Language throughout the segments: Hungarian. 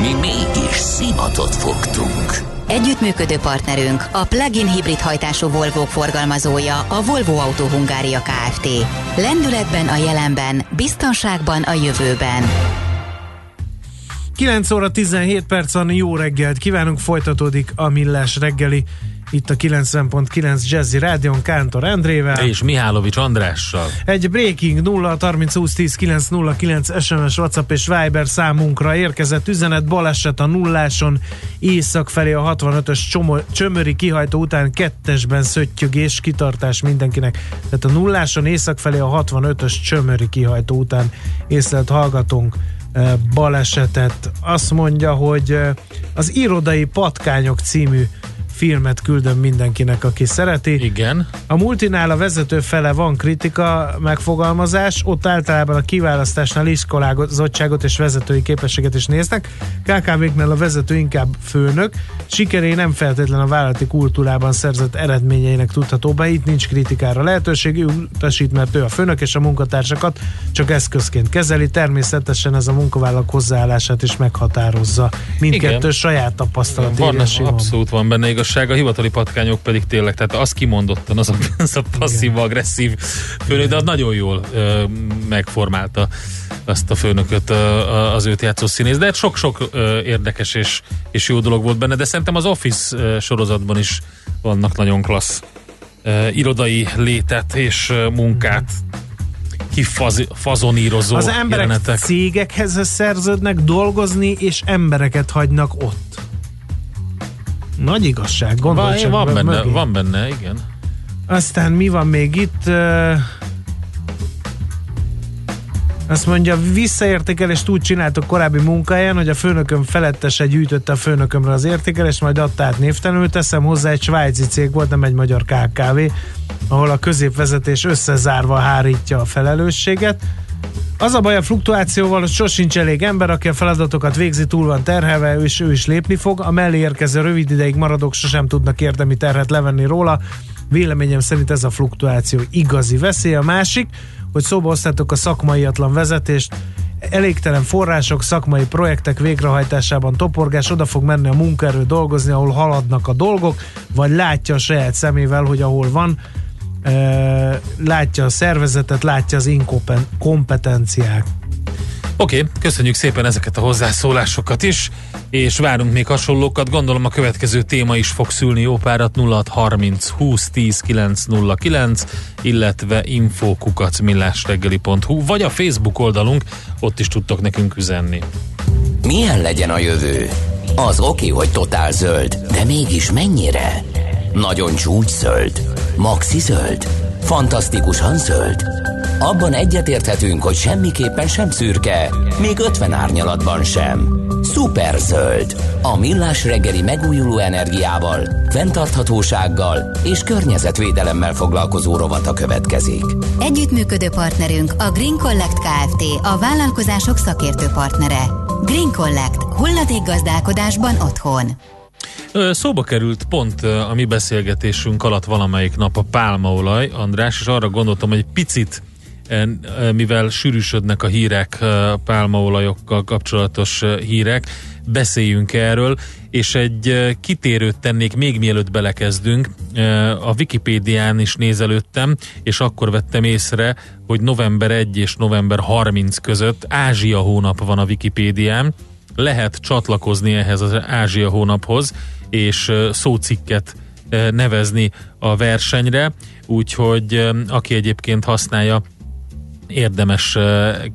Mi mégis szimatot fogtunk. Együttműködő partnerünk a plug-in hibrid hajtású volvo forgalmazója a Volvo Auto Hungária Kft. Lendületben a jelenben, biztonságban a jövőben. 9 óra 17 percen jó reggelt kívánunk, folytatódik a Millás reggeli itt a 90.9 Jazzy Rádion Kántor Endrével. És Mihálovics Andrással. Egy Breaking 0 30 20 10 909 SMS, WhatsApp és Viber számunkra érkezett üzenet baleset a nulláson észak felé a 65-ös csomo- csömöri kihajtó után kettesben szöttyögés, kitartás mindenkinek. Tehát a nulláson észak felé a 65-ös csömöri kihajtó után észlelt hallgatónk eh, balesetet. Azt mondja, hogy eh, az Irodai Patkányok című filmet küldöm mindenkinek, aki szereti. Igen. A multinál a vezető fele van kritika megfogalmazás, ott általában a kiválasztásnál iskolázottságot és vezetői képességet is néznek. KKV-knál a vezető inkább főnök, sikeré nem feltétlen a vállalati kultúrában szerzett eredményeinek tudható be, itt nincs kritikára lehetőség, ő utasít, mert ő a főnök és a munkatársakat csak eszközként kezeli, természetesen ez a munkavállalók hozzáállását is meghatározza. Mindkettő Igen. saját tapasztalat Van, abszolút van benne igazság, a hivatali patkányok pedig tényleg, tehát az kimondottan az a, az a passzív-agresszív főnök, de az nagyon jól ö, megformálta azt a főnököt ö, az őt játszó színész, de hát sok-sok ö, érdekes és, és jó dolog volt benne, de szerintem az Office ö, sorozatban is vannak nagyon klassz ö, irodai létet és ö, munkát kifazonírozó Az emberek jelenetek. cégekhez szerződnek dolgozni, és embereket hagynak ott. Nagy igazság, gondolj Van, csak van, be benne, mögé. van benne, igen. Aztán mi van még itt? Azt mondja, visszaértékelést úgy csináltok korábbi munkáján, hogy a főnököm felettese gyűjtötte a főnökömre az értékelést, majd adta át névtelenül. Teszem hozzá, egy svájci cég volt, nem egy magyar KKV, ahol a középvezetés összezárva hárítja a felelősséget. Az a baj a fluktuációval, hogy sosincs elég ember, aki a feladatokat végzi, túl van terhelve, és ő is lépni fog. A mellé érkező rövid ideig maradók sosem tudnak érdemi terhet levenni róla. Véleményem szerint ez a fluktuáció igazi veszély. A másik, hogy szóba hoztátok a szakmaiatlan vezetést, elégtelen források, szakmai projektek végrehajtásában toporgás, oda fog menni a munkaerő dolgozni, ahol haladnak a dolgok, vagy látja a saját szemével, hogy ahol van, látja a szervezetet, látja az inkompetenciák. Oké, okay, köszönjük szépen ezeket a hozzászólásokat is, és várunk még hasonlókat. Gondolom a következő téma is fog szülni jó párat 0630 20 10 909, illetve infokukacmillásreggeli.hu, vagy a Facebook oldalunk, ott is tudtok nekünk üzenni. Milyen legyen a jövő? Az oké, hogy totál zöld, de mégis mennyire? Nagyon csúcs zöld? Maxi zöld? Fantasztikusan zöld? Abban egyetérthetünk, hogy semmiképpen sem szürke, még 50 árnyalatban sem. Szuper zöld. A millás reggeli megújuló energiával, fenntarthatósággal és környezetvédelemmel foglalkozó rovata következik. Együttműködő partnerünk a Green Collect Kft. A vállalkozások szakértő partnere. Green Collect. Hulladékgazdálkodásban otthon. Szóba került pont a mi beszélgetésünk alatt valamelyik nap a pálmaolaj, András, és arra gondoltam, hogy picit mivel sűrűsödnek a hírek, pálmaolajokkal kapcsolatos hírek, beszéljünk erről, és egy kitérőt tennék még mielőtt belekezdünk. A Wikipédián is nézelődtem, és akkor vettem észre, hogy november 1 és november 30 között Ázsia hónap van a Wikipédián, lehet csatlakozni ehhez az Ázsia hónaphoz, és szócikket nevezni a versenyre, úgyhogy aki egyébként használja, érdemes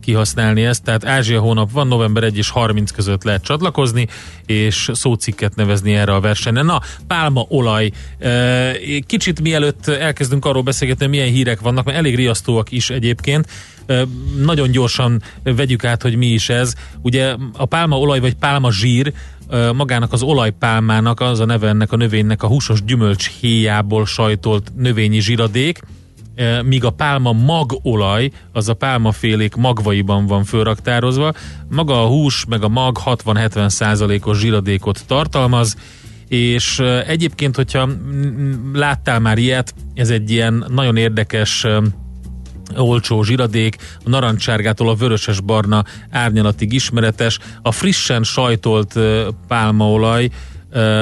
kihasználni ezt. Tehát Ázsia hónap van, november 1 és 30 között lehet csatlakozni, és szócikket nevezni erre a versenyre. Na, pálmaolaj. Kicsit mielőtt elkezdünk arról beszélgetni, milyen hírek vannak, mert elég riasztóak is egyébként. Nagyon gyorsan vegyük át, hogy mi is ez. Ugye a pálmaolaj vagy pálma zsír magának az olajpálmának, az a neve ennek a növénynek a húsos gyümölcs héjából sajtolt növényi zsiradék, míg a pálma magolaj, az a pálmafélék magvaiban van fölraktározva, maga a hús meg a mag 60-70 százalékos zsiradékot tartalmaz, és egyébként, hogyha láttál már ilyet, ez egy ilyen nagyon érdekes olcsó zsiradék, a narancsárgától a vöröses barna árnyalatig ismeretes, a frissen sajtolt pálmaolaj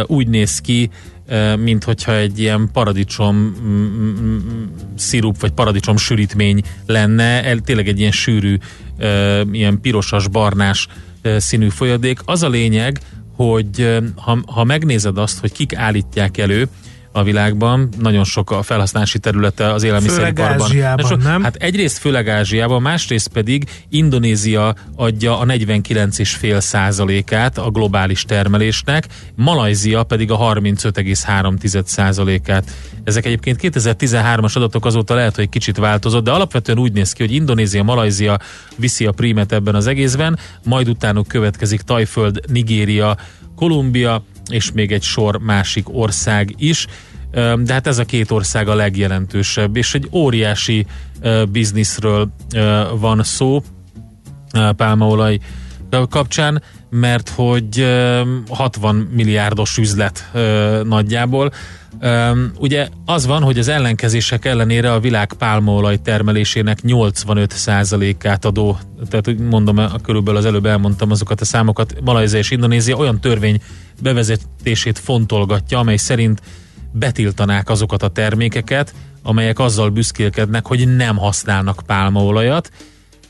úgy néz ki, mint hogyha egy ilyen paradicsom mm, mm, mm, szirup, vagy paradicsom sűrítmény lenne, tényleg egy ilyen sűrű, ilyen pirosas, barnás színű folyadék. Az a lényeg, hogy ha, ha megnézed azt, hogy kik állítják elő, a világban, nagyon sok a felhasználási területe az élelmiszeriparban. Főleg Ázsiában, nem? Hát egyrészt főleg Ázsiában, másrészt pedig Indonézia adja a 49,5 százalékát a globális termelésnek, Malajzia pedig a 35,3 százalékát. Ezek egyébként 2013-as adatok azóta lehet, hogy kicsit változott, de alapvetően úgy néz ki, hogy Indonézia, Malajzia viszi a prímet ebben az egészben, majd utánuk következik Tajföld, Nigéria, Kolumbia, és még egy sor másik ország is. De hát ez a két ország a legjelentősebb, és egy óriási bizniszről van szó pálmaolaj kapcsán, mert hogy 60 milliárdos üzlet nagyjából. Ugye az van, hogy az ellenkezések ellenére a világ pálmaolaj termelésének 85%-át adó, tehát mondom, körülbelül az előbb elmondtam azokat a számokat, Malajzia és Indonézia olyan törvény bevezetését fontolgatja, amely szerint betiltanák azokat a termékeket, amelyek azzal büszkélkednek, hogy nem használnak pálmaolajat.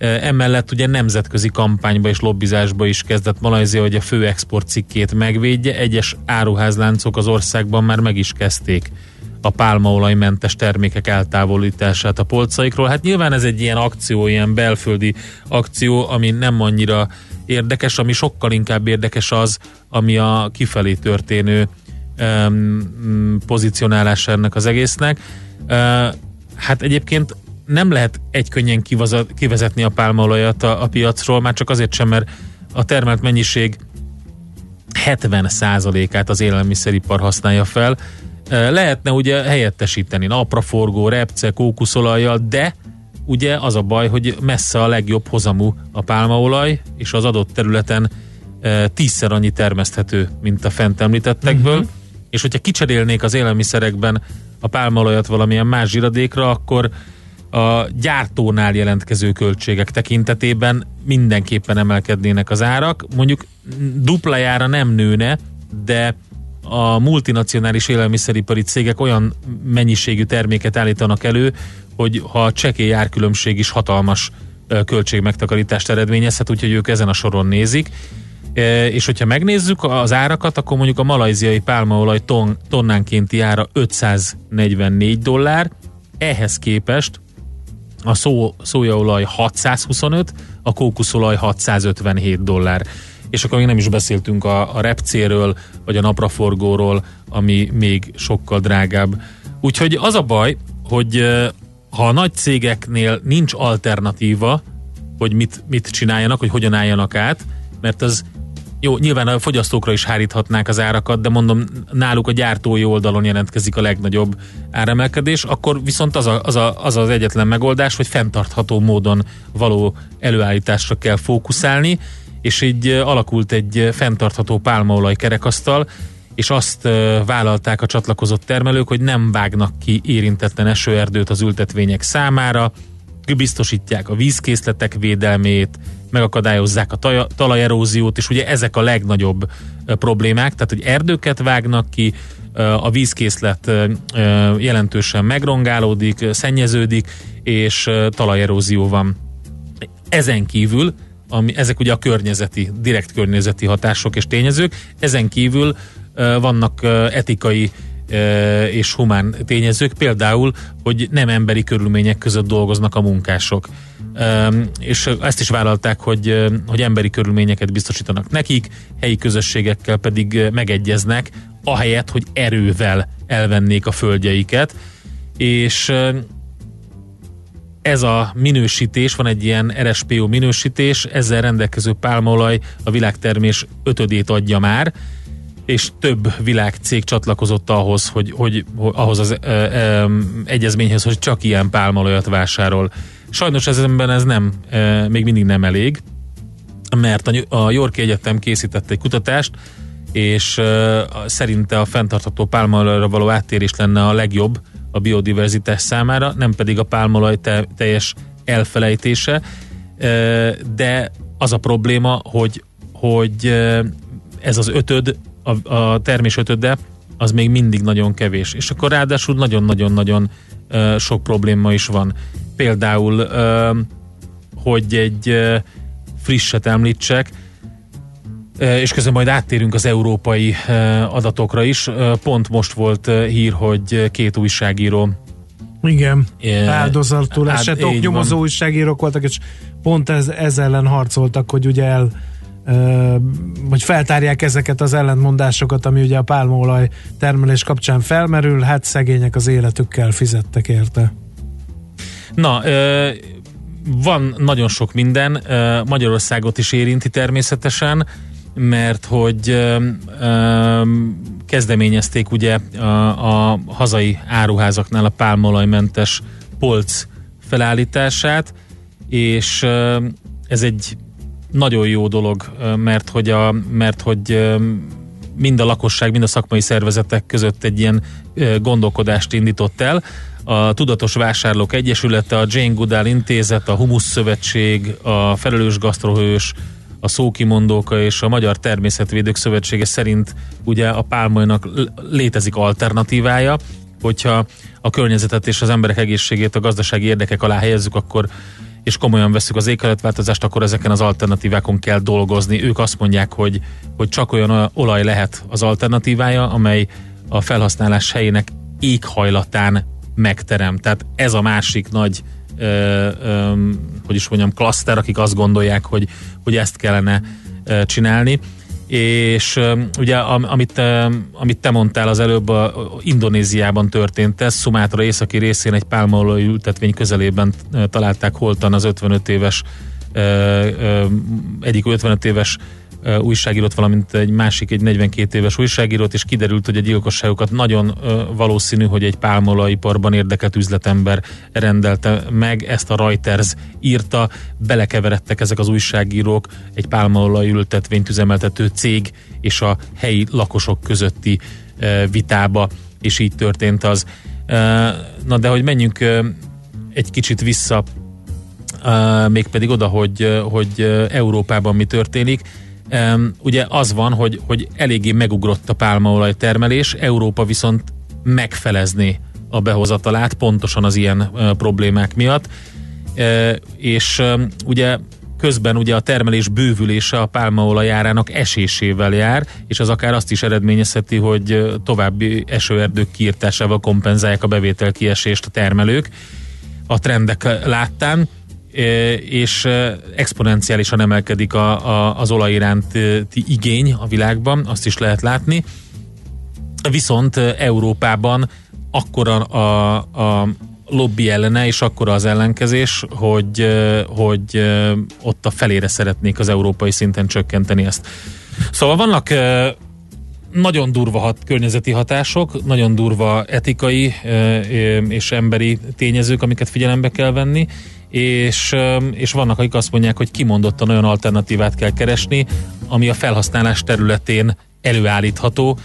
Emellett ugye nemzetközi kampányba és lobbizásba is kezdett Malajzia, hogy a fő export cikkét megvédje. Egyes áruházláncok az országban már meg is kezdték a pálmaolajmentes termékek eltávolítását a polcaikról. Hát nyilván ez egy ilyen akció, ilyen belföldi akció, ami nem annyira érdekes, ami sokkal inkább érdekes az, ami a kifelé történő um, pozícionálás ennek az egésznek. Uh, hát egyébként nem lehet egykönnyen kivezetni a pálmaolajat a, a piacról, már csak azért sem, mert a termelt mennyiség 70%-át az élelmiszeripar használja fel. Lehetne ugye helyettesíteni napraforgó, repce, kókuszolajjal, de ugye az a baj, hogy messze a legjobb hozamú a pálmaolaj, és az adott területen tízszer annyi termeszthető, mint a fent említettekből, uh-huh. és hogyha kicserélnék az élelmiszerekben a pálmaolajat valamilyen más zsiradékra, akkor a gyártónál jelentkező költségek tekintetében mindenképpen emelkednének az árak. Mondjuk duplájára nem nőne, de a multinacionális élelmiszeripari cégek olyan mennyiségű terméket állítanak elő, hogy ha a csekély árkülönbség is hatalmas költségmegtakarítást eredményezhet, úgyhogy ők ezen a soron nézik. És hogyha megnézzük az árakat, akkor mondjuk a malajziai pálmaolaj ton, tonnánkénti ára 544 dollár, ehhez képest a szó, szójaolaj 625, a kókuszolaj 657 dollár. És akkor még nem is beszéltünk a, a repcéről, vagy a napraforgóról, ami még sokkal drágább. Úgyhogy az a baj, hogy ha a nagy cégeknél nincs alternatíva, hogy mit, mit csináljanak, hogy hogyan álljanak át, mert az jó, nyilván a fogyasztókra is háríthatnák az árakat, de mondom, náluk a gyártói oldalon jelentkezik a legnagyobb áremelkedés, akkor viszont az, a, az, a, az az egyetlen megoldás, hogy fenntartható módon való előállításra kell fókuszálni, és így alakult egy fenntartható pálmaolaj kerekasztal, és azt vállalták a csatlakozott termelők, hogy nem vágnak ki érintetlen esőerdőt az ültetvények számára, biztosítják a vízkészletek védelmét, megakadályozzák a talajeróziót, és ugye ezek a legnagyobb problémák, tehát hogy erdőket vágnak ki, a vízkészlet jelentősen megrongálódik, szennyeződik, és talajerózió van. Ezen kívül, ami, ezek ugye a környezeti, direkt környezeti hatások és tényezők, ezen kívül vannak etikai és humán tényezők, például, hogy nem emberi körülmények között dolgoznak a munkások. És ezt is vállalták, hogy, hogy emberi körülményeket biztosítanak nekik, helyi közösségekkel pedig megegyeznek, ahelyett, hogy erővel elvennék a földjeiket, és ez a minősítés, van egy ilyen RSPO minősítés, ezzel rendelkező pálmaolaj a világtermés ötödét adja már, és több világcég csatlakozott ahhoz, hogy, hogy, hogy ahhoz az e, e, egyezményhez, hogy csak ilyen pálmaolajat vásárol. Sajnos ezenben ez nem, e, még mindig nem elég, mert a, a Yorki Egyetem készített egy kutatást, és e, szerinte a fenntartható pálmaolajra való áttérés lenne a legjobb a biodiverzitás számára, nem pedig a pálmaolaj te, teljes elfelejtése, e, de az a probléma, hogy, hogy ez az ötöd a, a termés ötöde az még mindig nagyon kevés. És akkor ráadásul nagyon-nagyon-nagyon uh, sok probléma is van. Például, uh, hogy egy uh, frisset említsek, és közben majd áttérünk az európai adatokra is. Pont most volt hír, hogy két újságíró igen, áldozatul esettek, nyomozó újságírók voltak, és pont ez, ez ellen harcoltak, hogy ugye el hogy feltárják ezeket az ellentmondásokat, ami ugye a pálmaolaj termelés kapcsán felmerül, hát szegények az életükkel fizettek érte. Na, van nagyon sok minden, Magyarországot is érinti természetesen, mert hogy kezdeményezték ugye a, a hazai áruházaknál a pálmaolajmentes polc felállítását, és ez egy nagyon jó dolog, mert hogy, a, mert hogy mind a lakosság, mind a szakmai szervezetek között egy ilyen gondolkodást indított el. A Tudatos Vásárlók Egyesülete, a Jane Goodall Intézet, a Humus Szövetség, a Felelős Gasztrohős, a Szókimondóka és a Magyar Természetvédők Szövetsége szerint ugye a pálmajnak létezik alternatívája, hogyha a környezetet és az emberek egészségét a gazdasági érdekek alá helyezzük, akkor és komolyan veszük az éghajlatváltozást, akkor ezeken az alternatívákon kell dolgozni. Ők azt mondják, hogy, hogy csak olyan olaj lehet az alternatívája, amely a felhasználás helyének éghajlatán megterem. Tehát ez a másik nagy ö, ö, hogy is mondjam, klaszter, akik azt gondolják, hogy, hogy ezt kellene ö, csinálni és ugye amit, amit te mondtál az előbb, a Indonéziában történt ez, Szumátra északi részén egy pálmaolaj ültetvény közelében találták holtan az 55 éves egyik 55 éves újságírót, valamint egy másik, egy 42 éves újságírót, és kiderült, hogy a gyilkosságokat nagyon valószínű, hogy egy pálmolaiparban érdekelt üzletember rendelte meg, ezt a Reuters írta, belekeveredtek ezek az újságírók egy pálmaolaj ültetvényt üzemeltető cég és a helyi lakosok közötti vitába, és így történt az. Na de hogy menjünk egy kicsit vissza mégpedig oda, hogy, hogy Európában mi történik. Um, ugye az van, hogy, hogy eléggé megugrott a pálmaolaj termelés, Európa viszont megfelezni a behozatalát pontosan az ilyen uh, problémák miatt, uh, és um, ugye közben ugye a termelés bővülése a pálmaolajárának esésével jár, és az akár azt is eredményezheti, hogy további esőerdők kiirtásával kompenzálják a bevétel kiesést a termelők. A trendek láttán és exponenciálisan emelkedik a, a, az olaj iránti igény a világban, azt is lehet látni. Viszont Európában akkora a, a lobby ellene, és akkora az ellenkezés, hogy, hogy ott a felére szeretnék az európai szinten csökkenteni ezt. Szóval vannak nagyon durva hat, környezeti hatások, nagyon durva etikai és emberi tényezők, amiket figyelembe kell venni, és, és vannak, akik azt mondják, hogy kimondottan olyan alternatívát kell keresni, ami a felhasználás területén előállítható,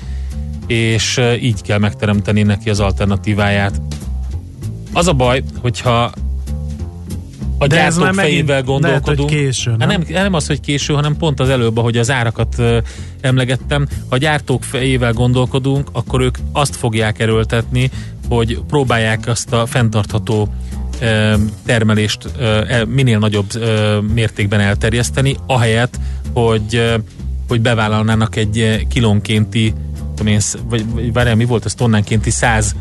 és így kell megteremteni neki az alternatíváját. Az a baj, hogyha a De gyártók fejével gondolkodunk. Lehet, késő, nem? nem? Nem az, hogy késő, hanem pont az előbb, ahogy az árakat uh, emlegettem. Ha a gyártók fejével gondolkodunk, akkor ők azt fogják erőltetni, hogy próbálják azt a fenntartható termelést minél nagyobb mértékben elterjeszteni, ahelyett, hogy, hogy bevállalnának egy kilónkénti, tudom vagy várjál, mi volt ez tonnánkénti 100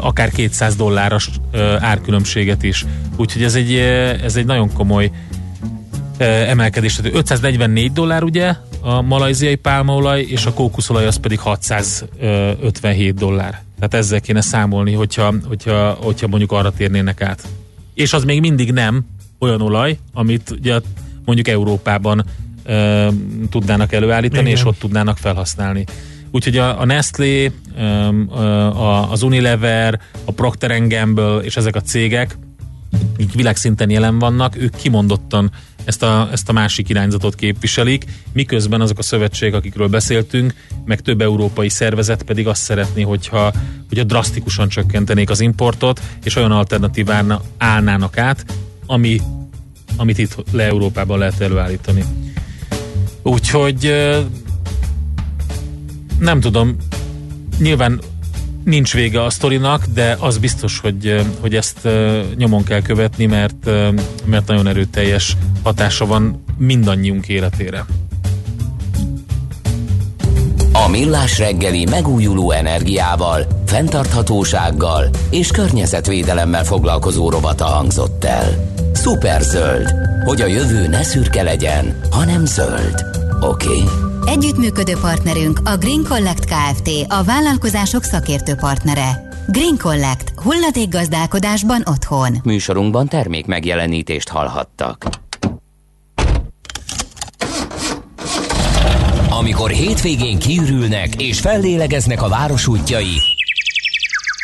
akár 200 dolláros árkülönbséget is. Úgyhogy ez egy, ez egy nagyon komoly emelkedés. Tehát 544 dollár ugye a malajziai pálmaolaj, és a kókuszolaj az pedig 657 dollár. Tehát ezzel kéne számolni, hogyha, hogyha, hogyha mondjuk arra térnének át. és az még mindig nem olyan olaj, amit ugye mondjuk Európában ö, tudnának előállítani, Igen. és ott tudnának felhasználni. Úgyhogy a, a Nestlé, a, az Unilever, a Procter Gamble és ezek a cégek, így világszinten jelen vannak, ők kimondottan ezt a, ezt a másik irányzatot képviselik, miközben azok a szövetségek, akikről beszéltünk, meg több európai szervezet pedig azt szeretné, hogyha, hogyha drasztikusan csökkentenék az importot, és olyan alternatívárna állnának át, ami, amit itt le Európában lehet előállítani. Úgyhogy nem tudom, nyilván nincs vége a sztorinak, de az biztos, hogy, hogy ezt nyomon kell követni, mert, mert nagyon erőteljes hatása van mindannyiunk életére. A Millás reggeli megújuló energiával, fenntarthatósággal és környezetvédelemmel foglalkozó rovata hangzott el. Szuperzöld, hogy a jövő ne szürke legyen, hanem zöld. Oké? Okay? Együttműködő partnerünk a Green Collect Kft. a vállalkozások szakértő partnere. Green Collect. gazdálkodásban otthon. Műsorunkban termék megjelenítést hallhattak. Amikor hétvégén kiürülnek és fellélegeznek a város útjai,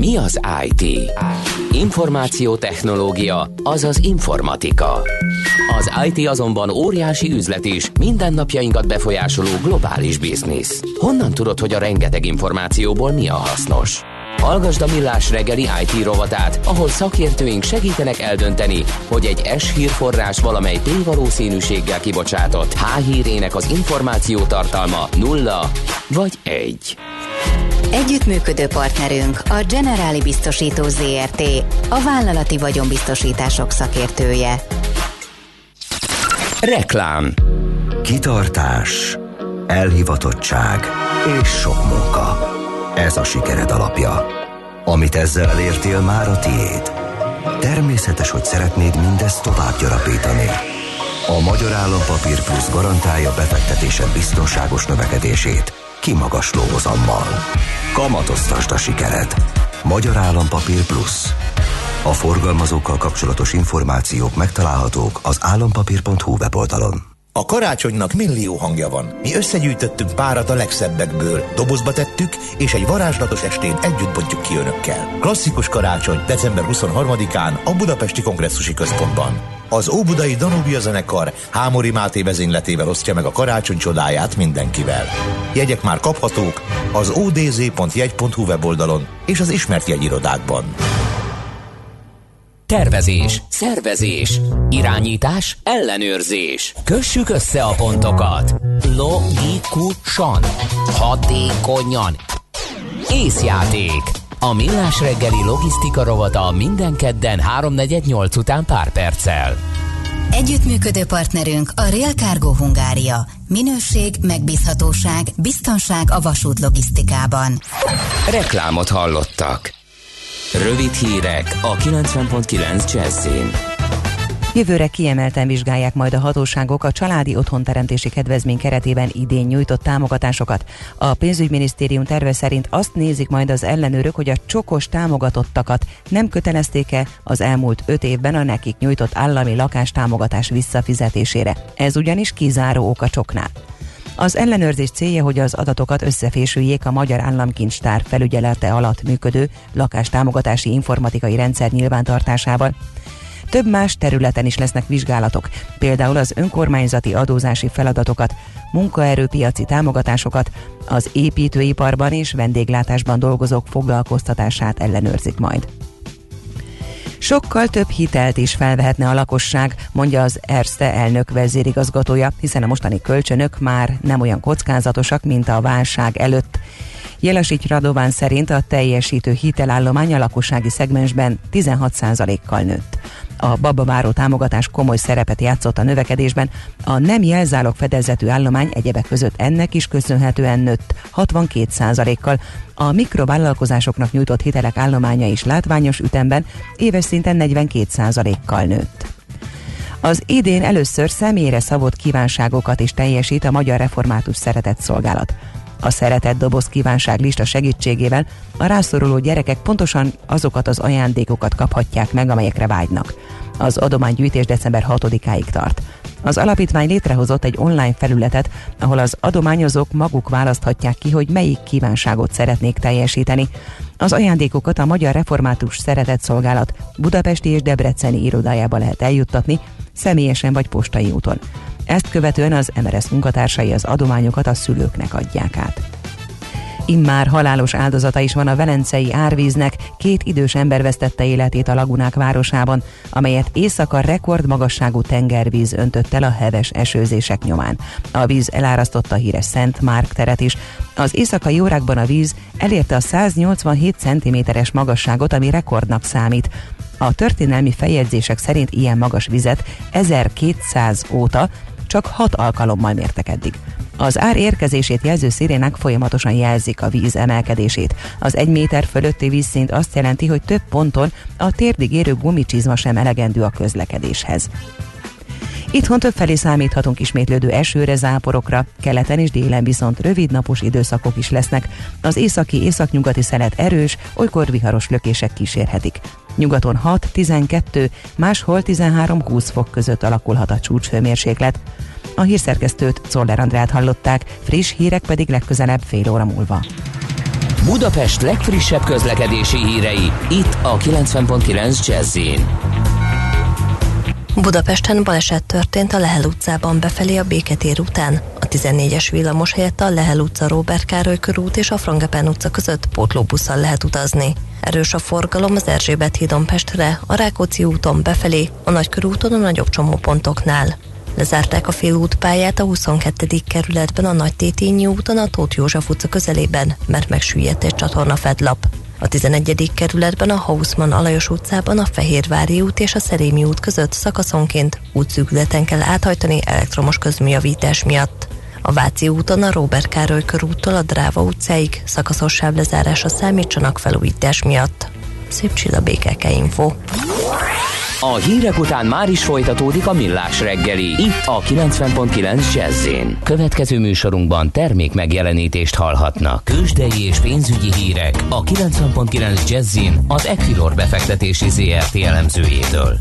Mi az IT? Információtechnológia, azaz informatika. Az IT azonban óriási üzlet is, mindennapjainkat befolyásoló globális biznisz. Honnan tudod, hogy a rengeteg információból mi a hasznos? Hallgasd a Millás reggeli IT rovatát, ahol szakértőink segítenek eldönteni, hogy egy S hírforrás valamely P valószínűséggel kibocsátott H hírének az információ tartalma nulla vagy egy. Együttműködő partnerünk a Generáli Biztosító ZRT, a vállalati vagyonbiztosítások szakértője. Reklám Kitartás, elhivatottság és sok munka. Ez a sikered alapja. Amit ezzel elértél, már a tiéd. Természetes, hogy szeretnéd mindezt tovább gyarapítani. A Magyar Állampapír Plusz garantálja befektetésed biztonságos növekedését kimagasló hozammal. Kamatoztasd a sikered. Magyar Állampapír Plusz. A forgalmazókkal kapcsolatos információk megtalálhatók az állampapír.hu weboldalon. A karácsonynak millió hangja van. Mi összegyűjtöttünk párat a legszebbekből, dobozba tettük, és egy varázslatos estén együtt bontjuk ki önökkel. Klasszikus karácsony december 23-án a Budapesti Kongresszusi Központban. Az Óbudai Danubia zenekar Hámori Máté vezényletével osztja meg a karácsony csodáját mindenkivel. Jegyek már kaphatók az odz.jegy.hu weboldalon és az ismert jegyirodákban. Tervezés, szervezés, irányítás, ellenőrzés. Kössük össze a pontokat. Logikusan, hatékonyan. Észjáték. A Millás reggeli logisztika rovata minden kedden 3.48 után pár perccel. Együttműködő partnerünk a Real Cargo Hungária. Minőség, megbízhatóság, biztonság a vasút logisztikában. Reklámot hallottak. Rövid hírek a 90.9 Jazzin. Jövőre kiemelten vizsgálják majd a hatóságok a családi otthonteremtési kedvezmény keretében idén nyújtott támogatásokat. A pénzügyminisztérium terve szerint azt nézik majd az ellenőrök, hogy a csokos támogatottakat nem kötelezték-e az elmúlt öt évben a nekik nyújtott állami lakástámogatás visszafizetésére. Ez ugyanis kizáró ok a csoknál. Az ellenőrzés célja, hogy az adatokat összefésüljék a Magyar Államkincstár felügyelete alatt működő lakástámogatási informatikai rendszer nyilvántartásával. Több más területen is lesznek vizsgálatok, például az önkormányzati adózási feladatokat, munkaerőpiaci támogatásokat, az építőiparban és vendéglátásban dolgozók foglalkoztatását ellenőrzik majd. Sokkal több hitelt is felvehetne a lakosság, mondja az Erste elnök vezérigazgatója, hiszen a mostani kölcsönök már nem olyan kockázatosak, mint a válság előtt. Jelesics Radován szerint a teljesítő hitelállomány a lakossági szegmensben 16%-kal nőtt. A babaváró támogatás komoly szerepet játszott a növekedésben, a nem jelzálog fedezetű állomány egyebek között ennek is köszönhetően nőtt 62%-kal, a mikrovállalkozásoknak nyújtott hitelek állománya is látványos ütemben éves szinten 42%-kal nőtt. Az idén először személyre szabott kívánságokat is teljesít a Magyar Református Szeretett Szolgálat. A szeretett doboz kívánság lista segítségével a rászoruló gyerekek pontosan azokat az ajándékokat kaphatják meg, amelyekre vágynak. Az adománygyűjtés december 6-áig tart. Az alapítvány létrehozott egy online felületet, ahol az adományozók maguk választhatják ki, hogy melyik kívánságot szeretnék teljesíteni. Az ajándékokat a Magyar Református Szeretett Szolgálat Budapesti és Debreceni irodájába lehet eljuttatni, személyesen vagy postai úton. Ezt követően az MRS munkatársai az adományokat a szülőknek adják át. Immár halálos áldozata is van a velencei árvíznek, két idős ember vesztette életét a lagunák városában, amelyet éjszaka rekordmagasságú tengervíz öntött el a heves esőzések nyomán. A víz elárasztotta a híres Szent Márk teret is. Az éjszakai órákban a víz elérte a 187 cm-es magasságot, ami rekordnak számít. A történelmi feljegyzések szerint ilyen magas vizet 1200 óta csak 6 alkalommal mértek eddig. Az ár érkezését jelző szirénák folyamatosan jelzik a víz emelkedését. Az egy méter fölötti vízszint azt jelenti, hogy több ponton a térdig érő gumicsizma sem elegendő a közlekedéshez. Itthon többfelé számíthatunk ismétlődő esőre, záporokra, keleten és délen viszont rövid napos időszakok is lesznek. Az északi északnyugati szelet erős, olykor viharos lökések kísérhetik. Nyugaton 6-12, máshol 13-20 fok között alakulhat a csúcshőmérséklet. A hírszerkesztőt Czoller Andrát hallották, friss hírek pedig legközelebb fél óra múlva. Budapest legfrissebb közlekedési hírei, itt a 90.9 jazz Budapesten baleset történt a Lehel utcában befelé a Béketér után. A 14-es villamos helyett a Lehel utca, Róbert Károly körút és a Frangepen utca között pótlóbusszal lehet utazni. Erős a forgalom az Erzsébet hídon Pestre, a Rákóczi úton befelé, a Nagykörúton a nagyobb csomópontoknál. Lezárták a félútpályát a 22. kerületben a Nagy Tétényi úton a Tóth József utca közelében, mert megsüllyedt egy csatorna fedlap. A 11. kerületben a Hausmann Alajos utcában a Fehérvári út és a Szerémi út között szakaszonként útszűkületen kell áthajtani elektromos közműjavítás miatt. A Váci úton a Róbert Károly körúttól a Dráva utcáig szakaszos sávlezárásra számítsanak felújítás miatt. Szép csilla BKK Info. A hírek után már is folytatódik a millás reggeli. Itt a 90.9 jazz Következő műsorunkban termék megjelenítést hallhatnak. Kősdei és pénzügyi hírek a 90.9 jazz az Equilor befektetési ZRT elemzőjétől.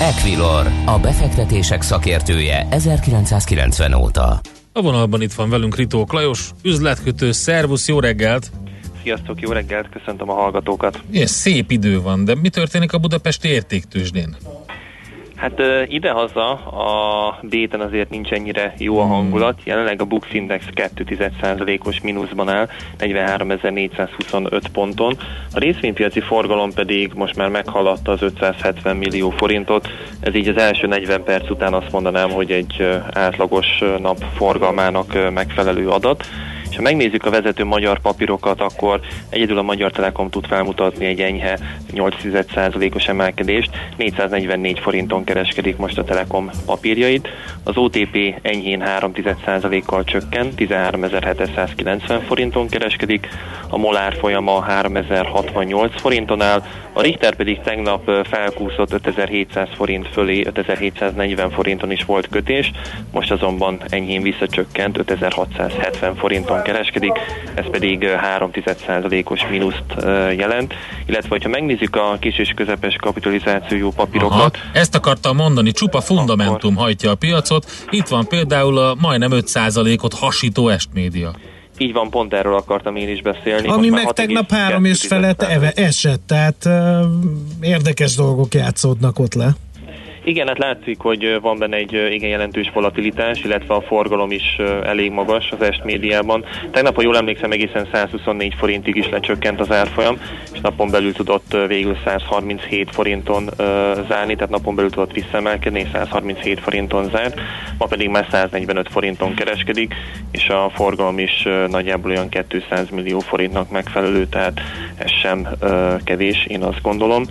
Equilor, a befektetések szakértője 1990 óta. A vonalban itt van velünk Ritó Klajos, üzletkötő, szervusz, jó reggelt! Sziasztok, jó reggelt, köszöntöm a hallgatókat. Igen, szép idő van, de mi történik a budapesti értéktősdén? Hát idehaza a béten azért nincs ennyire jó a hangulat. Jelenleg a Bux Index 2,1%-os mínuszban áll, 43.425 ponton. A részvénypiaci forgalom pedig most már meghaladta az 570 millió forintot. Ez így az első 40 perc után azt mondanám, hogy egy átlagos nap forgalmának megfelelő adat. És ha megnézzük a vezető magyar papírokat, akkor egyedül a Magyar Telekom tud felmutatni egy enyhe 8,1%-os emelkedést. 444 forinton kereskedik most a Telekom papírjait. Az OTP enyhén 3,1%-kal csökken, 13.790 forinton kereskedik. A Molár folyama 3068 forinton áll, a Richter pedig tegnap felkúszott 5700 forint fölé, 5740 forinton is volt kötés, most azonban enyhén visszacsökkent 5670 forinton kereskedik, ez pedig 3,1%-os mínuszt jelent, illetve hogyha megnézzük a kis és közepes kapitalizációjú papírokat. Aha, ezt akartam mondani, csupa fundamentum akkor... hajtja a piacot, itt van például a majdnem 5%-ot hasító estmédia. Így van, pont erről akartam én is beszélni. Ami meg tegnap három és felett esett, tehát uh, érdekes dolgok játszódnak ott le. Igen, hát látszik, hogy van benne egy igen jelentős volatilitás, illetve a forgalom is elég magas az est médiában. Tegnap, ha jól emlékszem, egészen 124 forintig is lecsökkent az árfolyam, és napon belül tudott végül 137 forinton zárni, tehát napon belül tudott visszaemelkedni, 137 forinton zárt, ma pedig már 145 forinton kereskedik, és a forgalom is nagyjából olyan 200 millió forintnak megfelelő, tehát ez sem kevés, én azt gondolom.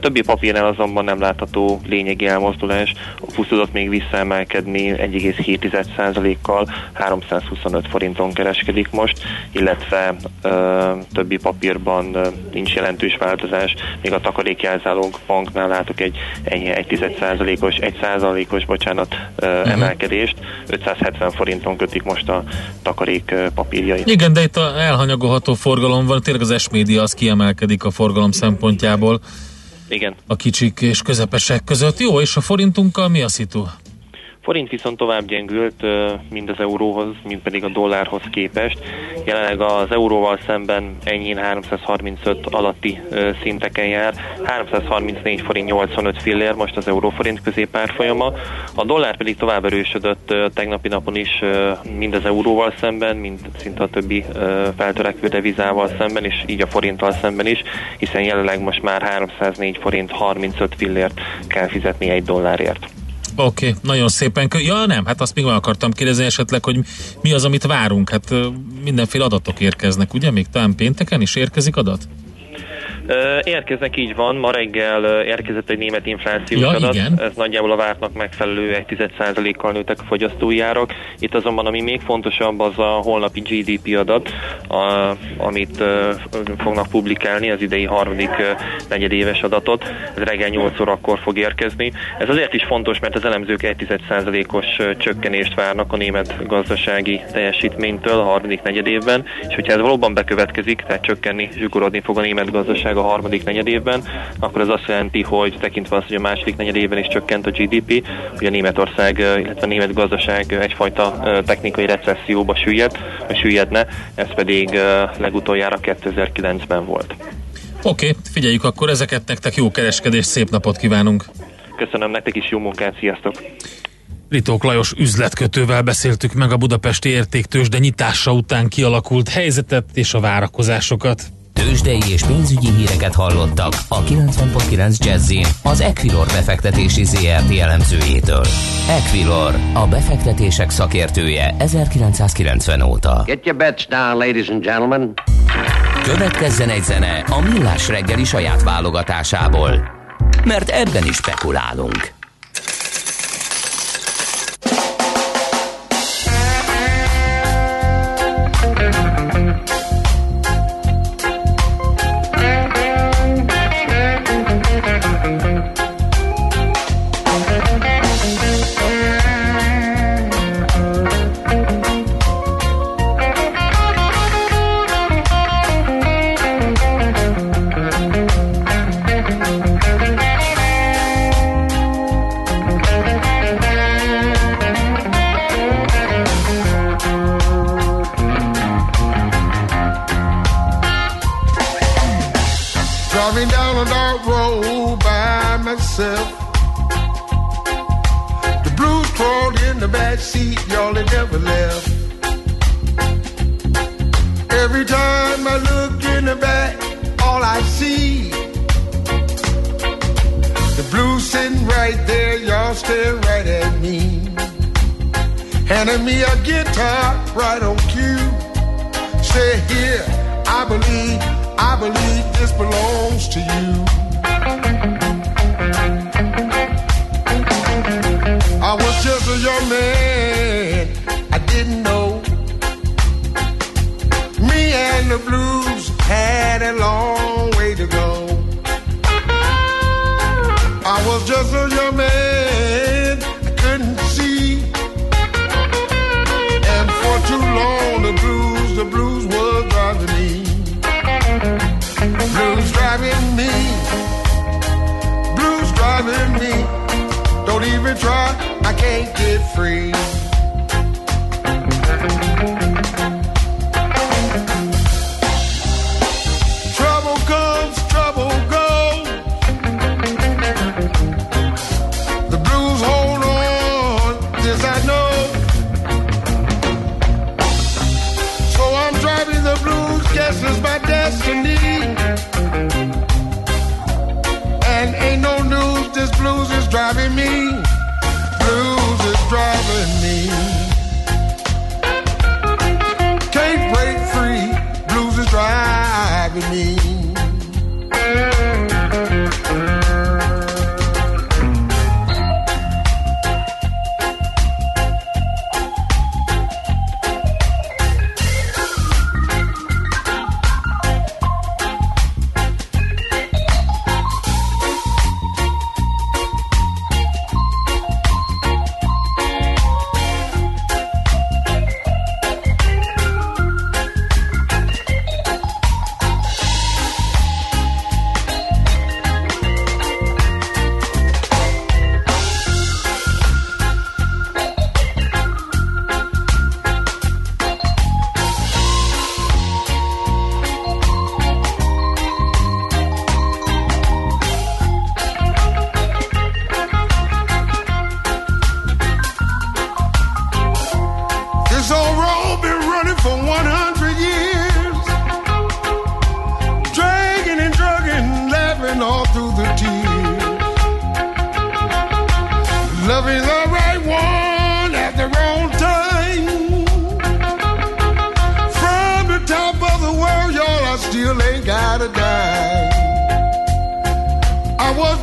Többi papírnál azonban nem látható lényegi elmozdulás. Plusz tudott még visszaemelkedni 1,7%-kal, 325 forinton kereskedik most, illetve ö, többi papírban ö, nincs jelentős változás. Még a takarékjelzálók banknál látok egy 1,1%-os, 1%-os bocsánat, ö, uh-huh. emelkedést. 570 forinton kötik most a takarék papírjait. Igen, de itt a elhanyagolható forgalom van, tényleg az S-média az kiemelkedik a forgalom szempontjából. Igen. A kicsik és közepesek között. Jó, és a forintunkkal mi a szitu? Forint viszont tovább gyengült mind az euróhoz, mind pedig a dollárhoz képest. Jelenleg az euróval szemben enyhén 335 alatti szinteken jár. 334 forint 85 fillér most az euróforint középárfolyama. A dollár pedig tovább erősödött tegnapi napon is mind az euróval szemben, mind szinte a többi feltörekvő devizával szemben, és így a forinttal szemben is, hiszen jelenleg most már 304 forint 35 fillért kell fizetni egy dollárért. Oké, okay, nagyon szépen. Ja, nem, hát azt még meg akartam kérdezni esetleg, hogy mi az, amit várunk. Hát mindenféle adatok érkeznek, ugye? Még talán pénteken is érkezik adat? Érkeznek, így van. Ma reggel érkezett egy német inflációs ja, adat. Igen. Ez nagyjából a vártnak megfelelő egy 10%-kal nőttek a fogyasztói árak. Itt azonban, ami még fontosabb, az a holnapi GDP adat, a, amit fognak publikálni, az idei harmadik negyedéves adatot. Ez reggel 8 órakor fog érkezni. Ez azért is fontos, mert az elemzők egy 10%-os csökkenést várnak a német gazdasági teljesítménytől a harmadik negyedévben, és hogyha ez valóban bekövetkezik, tehát csökkenni, zsugorodni fog a német gazdaság a harmadik negyedévben, akkor ez azt jelenti, hogy tekintve azt, hogy a második negyedében is csökkent a GDP, hogy a Németország, illetve a német gazdaság egyfajta technikai recesszióba süllyed, vagy süllyedne, ez pedig legutoljára 2009-ben volt. Oké, okay, figyeljük akkor ezeket nektek jó kereskedés, szép napot kívánunk! Köszönöm nektek is jó munkát, sziasztok! Ritók Lajos üzletkötővel beszéltük meg a budapesti értéktős, de nyitása után kialakult helyzetet és a várakozásokat. Tőzsdei és pénzügyi híreket hallottak a 90.9 jazz az Equilor befektetési ZRT elemzőjétől. Equilor, a befektetések szakértője 1990 óta. Get your bets down, ladies and gentlemen. Következzen egy zene a Millás reggeli saját válogatásából, mert ebben is spekulálunk. all that left. Every time I look in the back, all I see the blue sitting right there, y'all staring right at me, handing me a guitar right on cue. Say here, I believe, I believe this belongs to you. I was just a young man. the blues had a long way to go. I was just a young man, I couldn't see. And for too long, the blues, the blues were driving me. Blues driving me. Blues driving me. Don't even try, I can't get free.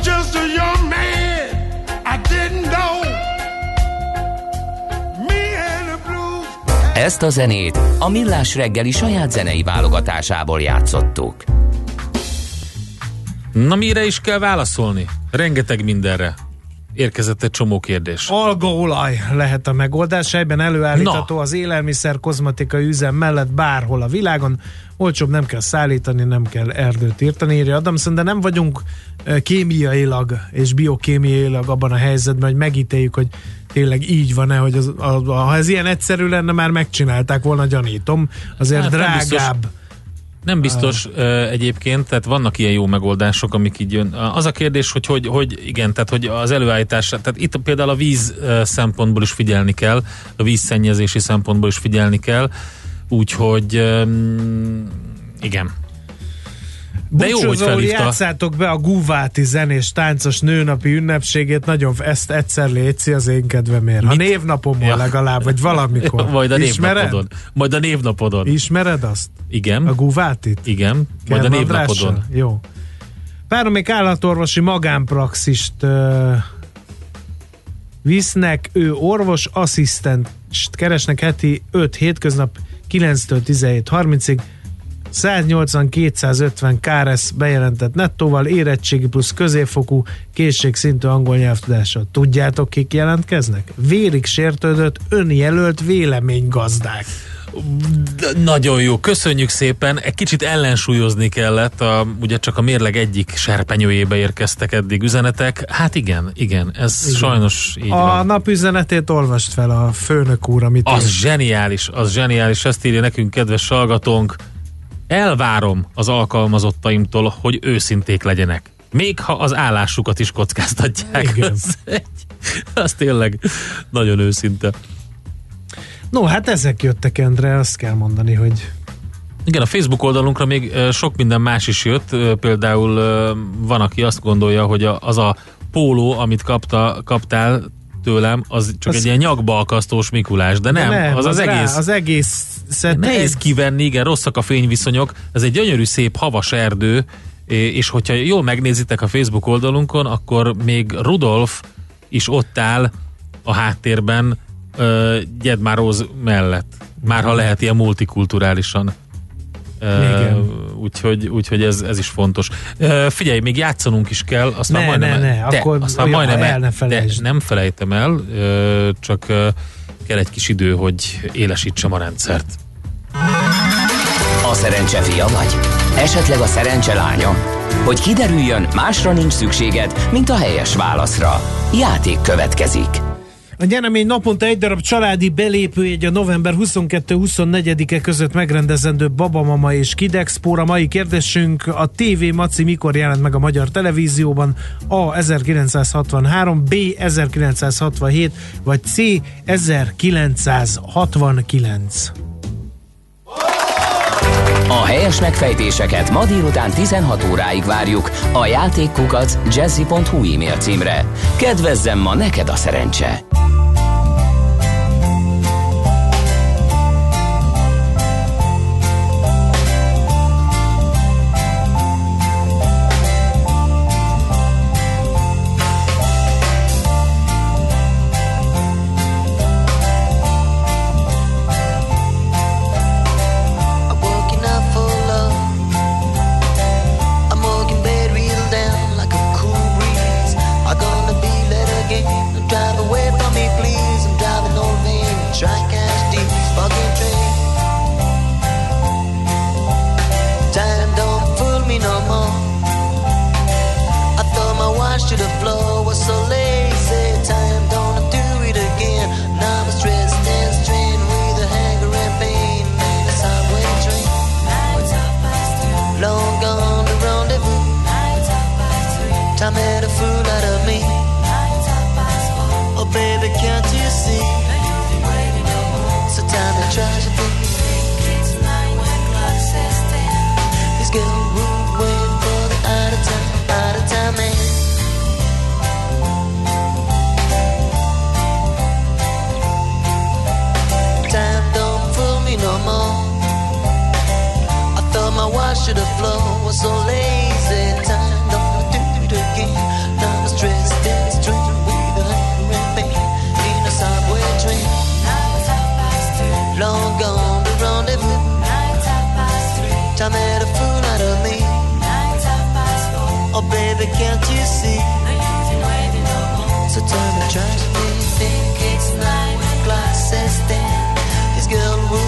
Just a young man, I didn't know. Me and the blues. Ezt a zenét a Millás reggeli saját zenei válogatásából játszottuk. Na mire is kell válaszolni? Rengeteg mindenre. Érkezett egy csomó kérdés. Algaolaj lehet a megoldás, egyben előállítható Na. az élelmiszer kozmetikai üzem mellett bárhol a világon. Olcsóbb nem kell szállítani, nem kell erdőt írtani, írja Adamson, de nem vagyunk kémiailag és biokémiailag abban a helyzetben, hogy megítéljük, hogy tényleg így van-e, hogy az, a, a, ha ez ilyen egyszerű lenne, már megcsinálták volna, gyanítom. Azért Hát drágább. Nem biztos uh, egyébként, tehát vannak ilyen jó megoldások, amik így jön. Az a kérdés, hogy, hogy, hogy igen, tehát hogy az előállítás, tehát itt például a víz szempontból is figyelni kell, a vízszennyezési szempontból is figyelni kell, úgyhogy um, igen. De jó, hogy felhívta. játszátok be a Guváti zenés táncos nőnapi ünnepségét, nagyon ezt egyszer létszi az én kedvemért. Mit? névnapomon Ja. legalább, vagy valamikor. Majd a Ismered? névnapodon. Majd a névnapodon. Ismered azt? Igen. A Guvátit? Igen. Majd a Kern névnapodon. Andrással? Jó. Bármelyik állatorvosi magánpraxist uh, visznek, ő orvos asszisztent keresnek heti 5 hétköznap 9-től 17.30-ig 180-250 KRS bejelentett nettóval, érettségi plusz középfokú készségszintű angol nyelvtudással. Tudjátok, kik jelentkeznek? Vérig sértődött, önjelölt véleménygazdák. Nagyon jó, köszönjük szépen. Egy kicsit ellensúlyozni kellett, a, ugye csak a mérleg egyik serpenyőjébe érkeztek eddig üzenetek. Hát igen, igen, ez igen. sajnos így a van. napüzenetét olvast fel a főnök úr, amit Az ír. zseniális, az zseniális, ezt írja nekünk kedves hallgatónk. Elvárom az alkalmazottaimtól, hogy őszinték legyenek. Még ha az állásukat is kockáztatják. Igen. Az, egy, az tényleg nagyon őszinte. No, hát ezek jöttek, Endre, azt kell mondani, hogy Igen, a Facebook oldalunkra még sok minden más is jött, például van, aki azt gondolja, hogy az a póló, amit kapta, kaptál tőlem, az csak Az- egy ilyen nyakba akasztós Mikulás, de nem, nem az az rá- egész... az egész szett Nehéz kivenni, igen, rosszak a fényviszonyok. Ez egy gyönyörű, szép, havas erdő, és hogyha jól megnézitek a Facebook oldalunkon, akkor még Rudolf is ott áll a háttérben uh, Gyedmáróz mellett. Már ha lehet ilyen multikulturálisan. Uh, úgyhogy, úgyhogy ez, ez is fontos. Uh, figyelj, még játszanunk is kell, aztán Ne, majdnem, ne, ne, de, akkor aztán olyan, majdnem el ne de nem felejtem el, uh, csak uh, kell egy kis idő, hogy élesítsem a rendszert. A szerencse fia vagy? Esetleg a szerencse lánya? Hogy kiderüljön, másra nincs szükséged, mint a helyes válaszra. Játék következik. A nyeremény naponta egy darab családi belépőjegy a november 22-24-e között megrendezendő Babamama és Kidexpóra. Mai kérdésünk a TV Maci mikor jelent meg a magyar televízióban? A. 1963, B. 1967, vagy C. 1969. A helyes megfejtéseket ma délután 16 óráig várjuk a játékkukac jazzy.hu e-mail címre. Kedvezzem ma neked a szerencse! To the floor was so lazy. Time don't do it again. Now I'm stressed and strained with a hunger and pain in a subway train. Long gone the rendezvous. Time had a fool out of me. Oh baby, can't you see? So tell me, try to think it's nine o'clock, says then. This girl would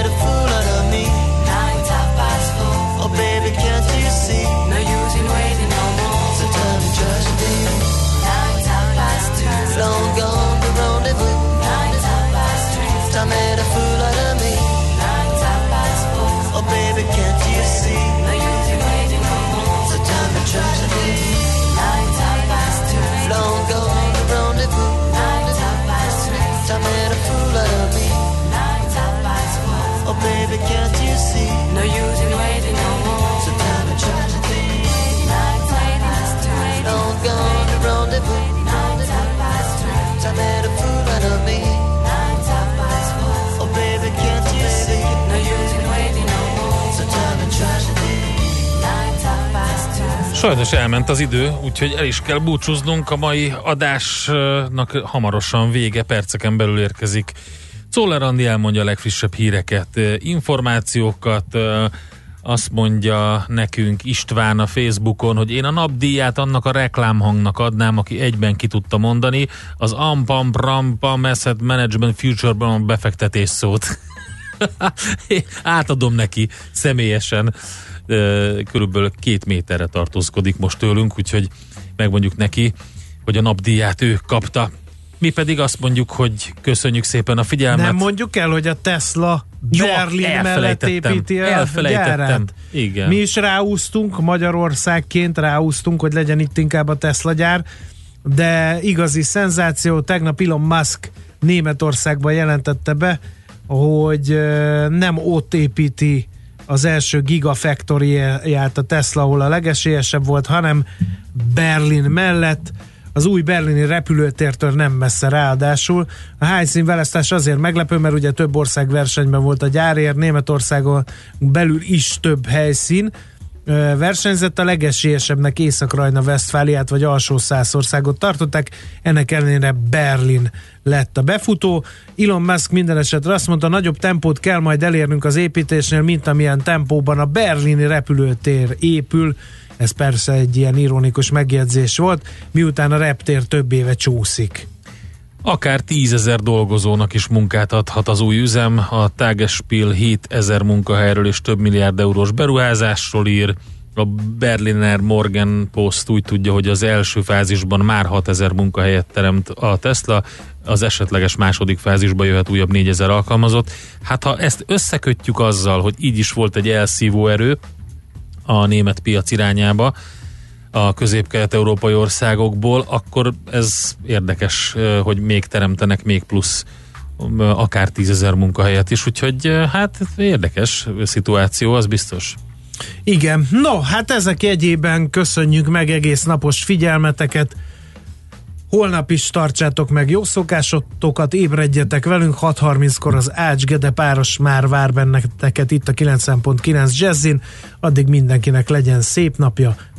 Sajnos elment az idő, úgyhogy el is kell búcsúznunk. A mai adásnak hamarosan vége, perceken belül érkezik. Czoller Andi elmondja a legfrissebb híreket, információkat, azt mondja nekünk István a Facebookon, hogy én a napdíját annak a reklámhangnak adnám, aki egyben ki tudta mondani, az Ampam Prampam Asset Management Future-ban befektetés szót. Átadom neki személyesen, körülbelül két méterre tartózkodik most tőlünk, úgyhogy megmondjuk neki, hogy a napdíját ő kapta. Mi pedig azt mondjuk, hogy köszönjük szépen a figyelmet. Nem mondjuk el, hogy a Tesla Jó, Berlin mellett építi a Elfelejtettem. gyárát. Igen. Mi is ráúztunk, Magyarországként ráúztunk, hogy legyen itt inkább a Tesla gyár, de igazi szenzáció, tegnap Elon Musk Németországban jelentette be, hogy nem ott építi az első gigafactory-ját a Tesla, ahol a legesélyesebb volt, hanem Berlin mellett, az új berlini repülőtértől nem messze ráadásul. A helyszínválasztás azért meglepő, mert ugye több ország versenyben volt a gyárért, Németországon belül is több helyszín, versenyzett a legesélyesebbnek Észak-Rajna Westfáliát vagy alsó Szászországot tartották, ennek ellenére Berlin lett a befutó. Elon Musk minden esetre azt mondta, nagyobb tempót kell majd elérnünk az építésnél, mint amilyen tempóban a berlini repülőtér épül. Ez persze egy ilyen ironikus megjegyzés volt, miután a reptér több éve csúszik. Akár tízezer dolgozónak is munkát adhat az új üzem. A Tagesspiel 7000 munkahelyről és több milliárd eurós beruházásról ír. A Berliner Morgan Post úgy tudja, hogy az első fázisban már 6000 munkahelyet teremt a Tesla, az esetleges második fázisba jöhet újabb 4000 alkalmazott. Hát ha ezt összekötjük azzal, hogy így is volt egy elszívó erő a német piac irányába, a közép-kelet-európai országokból, akkor ez érdekes, hogy még teremtenek még plusz akár tízezer munkahelyet is, úgyhogy hát érdekes szituáció, az biztos. Igen, no, hát ezek egyében köszönjük meg egész napos figyelmeteket. Holnap is tartsátok meg jó szokásotokat, ébredjetek velünk, 6.30-kor az Ács Gede páros már vár benneteket itt a 90.9 Jazzin. Addig mindenkinek legyen szép napja,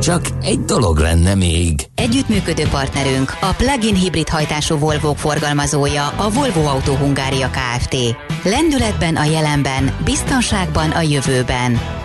Csak egy dolog lenne még. Együttműködő partnerünk a plug-in hibrid hajtású volvo forgalmazója a Volvo Autó Hungária Kft. Lendületben a jelenben, biztonságban a jövőben.